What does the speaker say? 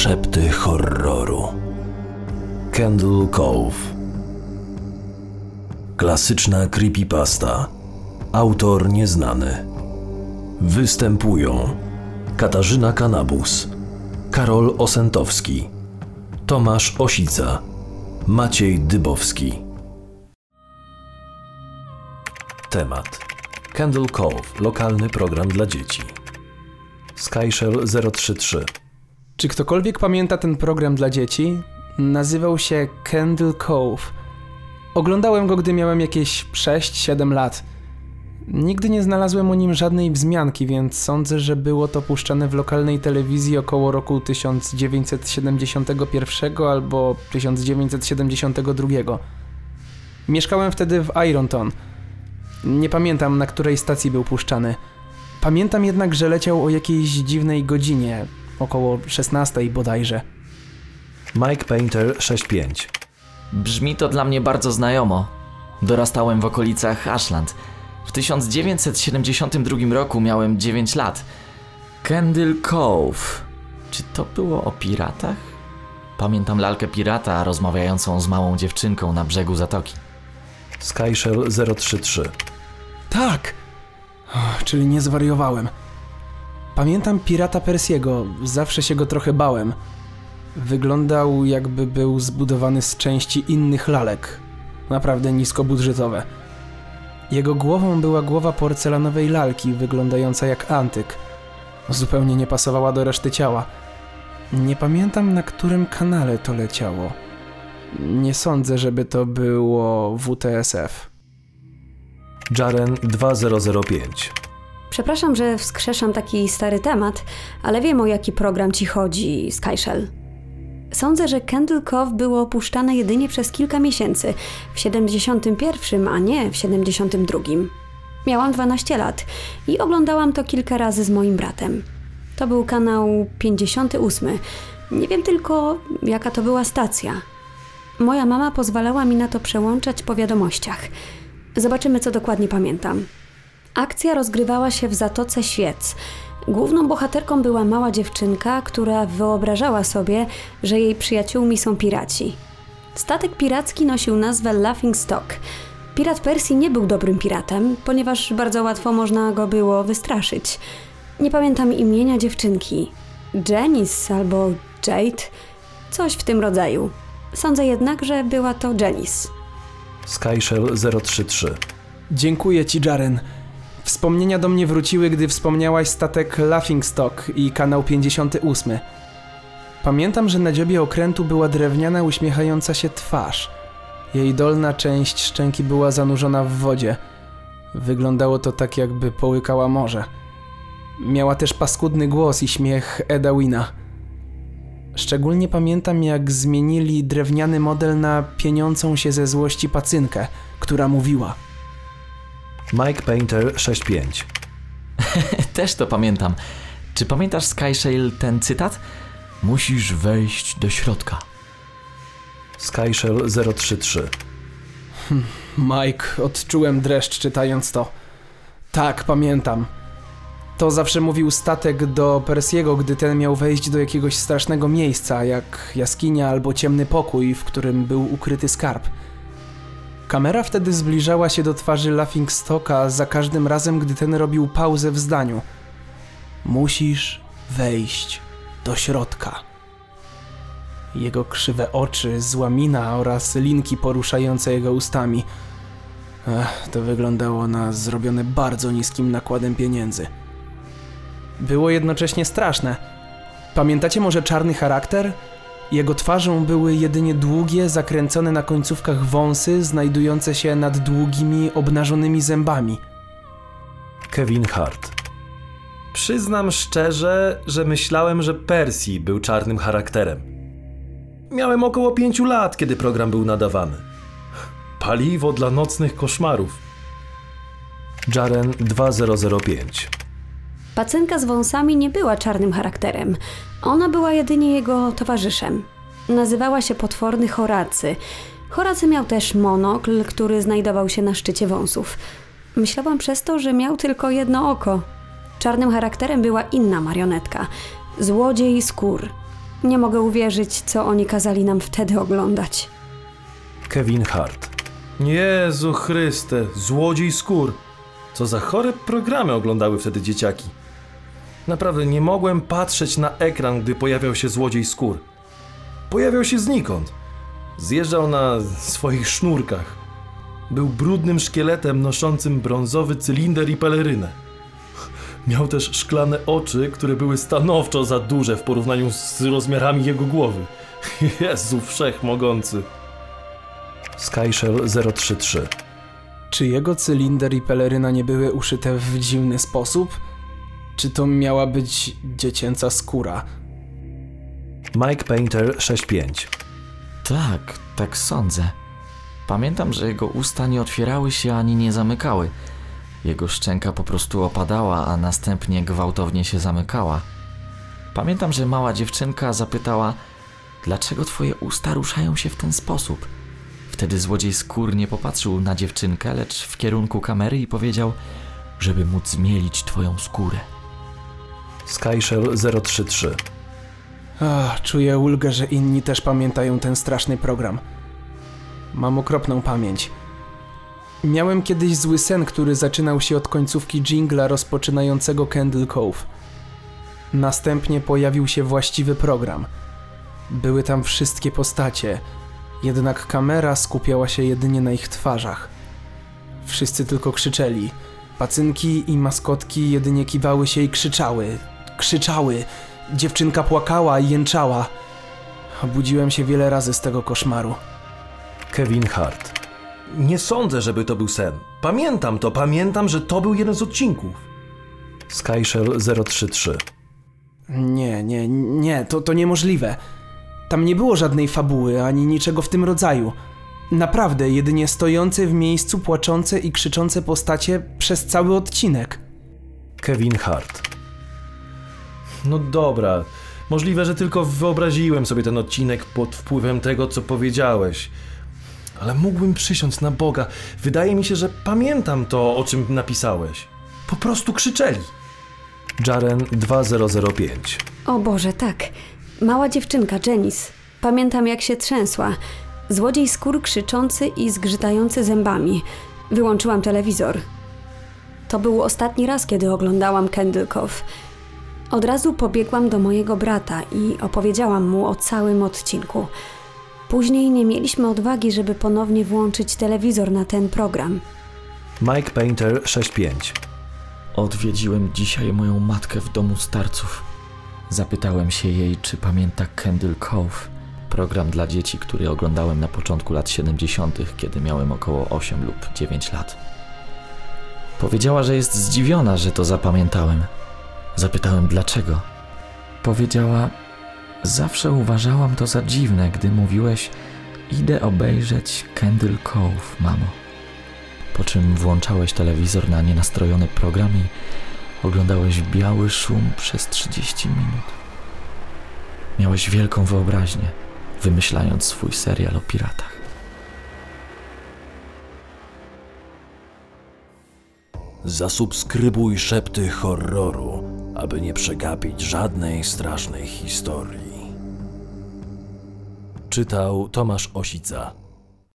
Szepty horroru. Candle Cove. Klasyczna creepypasta. Autor nieznany. Występują Katarzyna Kanabus, Karol Osentowski, Tomasz Osica, Maciej Dybowski. Temat Candle Cove, lokalny program dla dzieci. Skyshell 033 Czy ktokolwiek pamięta ten program dla dzieci? Nazywał się Candle Cove. Oglądałem go, gdy miałem jakieś 6-7 lat. Nigdy nie znalazłem o nim żadnej wzmianki, więc sądzę, że było to puszczane w lokalnej telewizji około roku 1971 albo 1972. Mieszkałem wtedy w Ironton. Nie pamiętam, na której stacji był puszczany. Pamiętam jednak, że leciał o jakiejś dziwnej godzinie, około 16 bodajże. Mike Painter 65 Brzmi to dla mnie bardzo znajomo. Dorastałem w okolicach Ashland. W 1972 roku miałem 9 lat. Candle Cove. Czy to było o piratach? Pamiętam lalkę pirata rozmawiającą z małą dziewczynką na brzegu zatoki. Skyshell 033 Tak! Czyli nie zwariowałem. Pamiętam pirata Persiego, zawsze się go trochę bałem. Wyglądał jakby był zbudowany z części innych lalek. Naprawdę niskobudżetowe. Jego głową była głowa porcelanowej lalki, wyglądająca jak antyk. Zupełnie nie pasowała do reszty ciała. Nie pamiętam na którym kanale to leciało. Nie sądzę, żeby to było WTSF. Jaren 2005 Przepraszam, że wskrzeszam taki stary temat, ale wiem o jaki program ci chodzi, Skyshell. Sądzę, że Candle Cove było opuszczane jedynie przez kilka miesięcy, w 71, a nie w 72. Miałam 12 lat i oglądałam to kilka razy z moim bratem. To był kanał 58. Nie wiem tylko, jaka to była stacja. Moja mama pozwalała mi na to przełączać po wiadomościach. Zobaczymy, co dokładnie pamiętam. Akcja rozgrywała się w Zatoce Świec. Główną bohaterką była mała dziewczynka, która wyobrażała sobie, że jej przyjaciółmi są piraci. Statek piracki nosił nazwę Laughing Stock. Pirat Persji nie był dobrym piratem, ponieważ bardzo łatwo można go było wystraszyć. Nie pamiętam imienia dziewczynki. Janice albo Jade? Coś w tym rodzaju. Sądzę jednak, że była to Janice. Skyshell 033 Dziękuję ci, Jaren. Wspomnienia do mnie wróciły, gdy wspomniałaś statek Laughingstock i kanał 58. Pamiętam, że na dziobie okrętu była drewniana, uśmiechająca się twarz. Jej dolna część szczęki była zanurzona w wodzie. Wyglądało to tak, jakby połykała morze. Miała też paskudny głos i śmiech Eda Wina. Szczególnie pamiętam, jak zmienili drewniany model na pieniącą się ze złości pacynkę, która mówiła – Mike Painter 65 Też to pamiętam. Czy pamiętasz Skyshale ten cytat? Musisz wejść do środka. Skyshell 033 Mike, odczułem dreszcz czytając to. Tak, pamiętam. To zawsze mówił statek do Persiego, gdy ten miał wejść do jakiegoś strasznego miejsca, jak jaskinia albo ciemny pokój, w którym był ukryty skarb. Kamera wtedy zbliżała się do twarzy Laughingstocka za każdym razem, gdy ten robił pauzę w zdaniu. Musisz wejść do środka. Jego krzywe oczy, zła mina oraz linki poruszające jego ustami. To wyglądało na zrobione bardzo niskim nakładem pieniędzy. Było jednocześnie straszne. Pamiętacie może czarny charakter? Jego twarzą były jedynie długie, zakręcone na końcówkach wąsy, znajdujące się nad długimi, obnażonymi zębami. Kevin Hart Przyznam szczerze, że myślałem, że Percy był czarnym charakterem. Miałem około pięciu lat, kiedy program był nadawany. Paliwo dla nocnych koszmarów. Jaren 2005 Pacynka z wąsami nie była czarnym charakterem. Ona była jedynie jego towarzyszem. Nazywała się potworny Horacy. Horacy miał też monokl, który znajdował się na szczycie wąsów. Myślałam przez to, że miał tylko jedno oko. Czarnym charakterem była inna marionetka złodziej skór. Nie mogę uwierzyć, co oni kazali nam wtedy oglądać. Kevin Hart. Jezu Chryste, złodziej skór. Co za chore programy oglądały wtedy dzieciaki. Naprawdę nie mogłem patrzeć na ekran, gdy pojawiał się złodziej skór. Pojawiał się znikąd. Zjeżdżał na swoich sznurkach. Był brudnym szkieletem noszącym brązowy cylinder i pelerynę. Miał też szklane oczy, które były stanowczo za duże w porównaniu z rozmiarami jego głowy. Jezu wszechmogący. Skyshell 033. Czy jego cylinder i peleryna nie były uszyte w dziwny sposób? Czy to miała być dziecięca skóra? Mike Painter 65. Tak, tak sądzę. Pamiętam, że jego usta nie otwierały się ani nie zamykały. Jego szczęka po prostu opadała, a następnie gwałtownie się zamykała. Pamiętam, że mała dziewczynka zapytała, dlaczego twoje usta ruszają się w ten sposób. Wtedy złodziej skór nie popatrzył na dziewczynkę, lecz w kierunku kamery i powiedział, żeby móc zmielić twoją skórę. Skyshell 033. Ach, czuję ulgę, że inni też pamiętają ten straszny program. Mam okropną pamięć. Miałem kiedyś zły sen, który zaczynał się od końcówki jingla rozpoczynającego Candle Cove. Następnie pojawił się właściwy program. Były tam wszystkie postacie, jednak kamera skupiała się jedynie na ich twarzach. Wszyscy tylko krzyczeli. Pacynki i maskotki jedynie kiwały się i krzyczały. Krzyczały. Dziewczynka płakała i jęczała. Obudziłem się wiele razy z tego koszmaru. Kevin Hart. Nie sądzę, żeby to był sen. Pamiętam to, pamiętam, że to był jeden z odcinków. Skyshell 033. Nie, nie, nie, to, to niemożliwe. Tam nie było żadnej fabuły ani niczego w tym rodzaju. Naprawdę, jedynie stojące w miejscu płaczące i krzyczące postacie przez cały odcinek. Kevin Hart. No dobra, możliwe, że tylko wyobraziłem sobie ten odcinek pod wpływem tego, co powiedziałeś. Ale mógłbym przysiąc na Boga. Wydaje mi się, że pamiętam to, o czym napisałeś. Po prostu krzyczeli. Jaren 2005. O Boże, tak. Mała dziewczynka, Janice. Pamiętam, jak się trzęsła. Złodziej skór krzyczący i zgrzytający zębami. Wyłączyłam telewizor. To był ostatni raz, kiedy oglądałam Candle Cove. Od razu pobiegłam do mojego brata i opowiedziałam mu o całym odcinku. Później nie mieliśmy odwagi, żeby ponownie włączyć telewizor na ten program. Mike Painter 65. Odwiedziłem dzisiaj moją matkę w domu starców. Zapytałem się jej, czy pamięta Candle Cove, program dla dzieci, który oglądałem na początku lat 70., kiedy miałem około 8 lub 9 lat. Powiedziała, że jest zdziwiona, że to zapamiętałem. Zapytałem dlaczego. Powiedziała: Zawsze uważałam to za dziwne, gdy mówiłeś: Idę obejrzeć Candle Cove, mamo. Po czym włączałeś telewizor na nienastrojony program i oglądałeś biały szum przez 30 minut. Miałeś wielką wyobraźnię, wymyślając swój serial o piratach. Zasubskrybuj szepty horroru, aby nie przegapić żadnej strasznej historii. Czytał Tomasz Osica.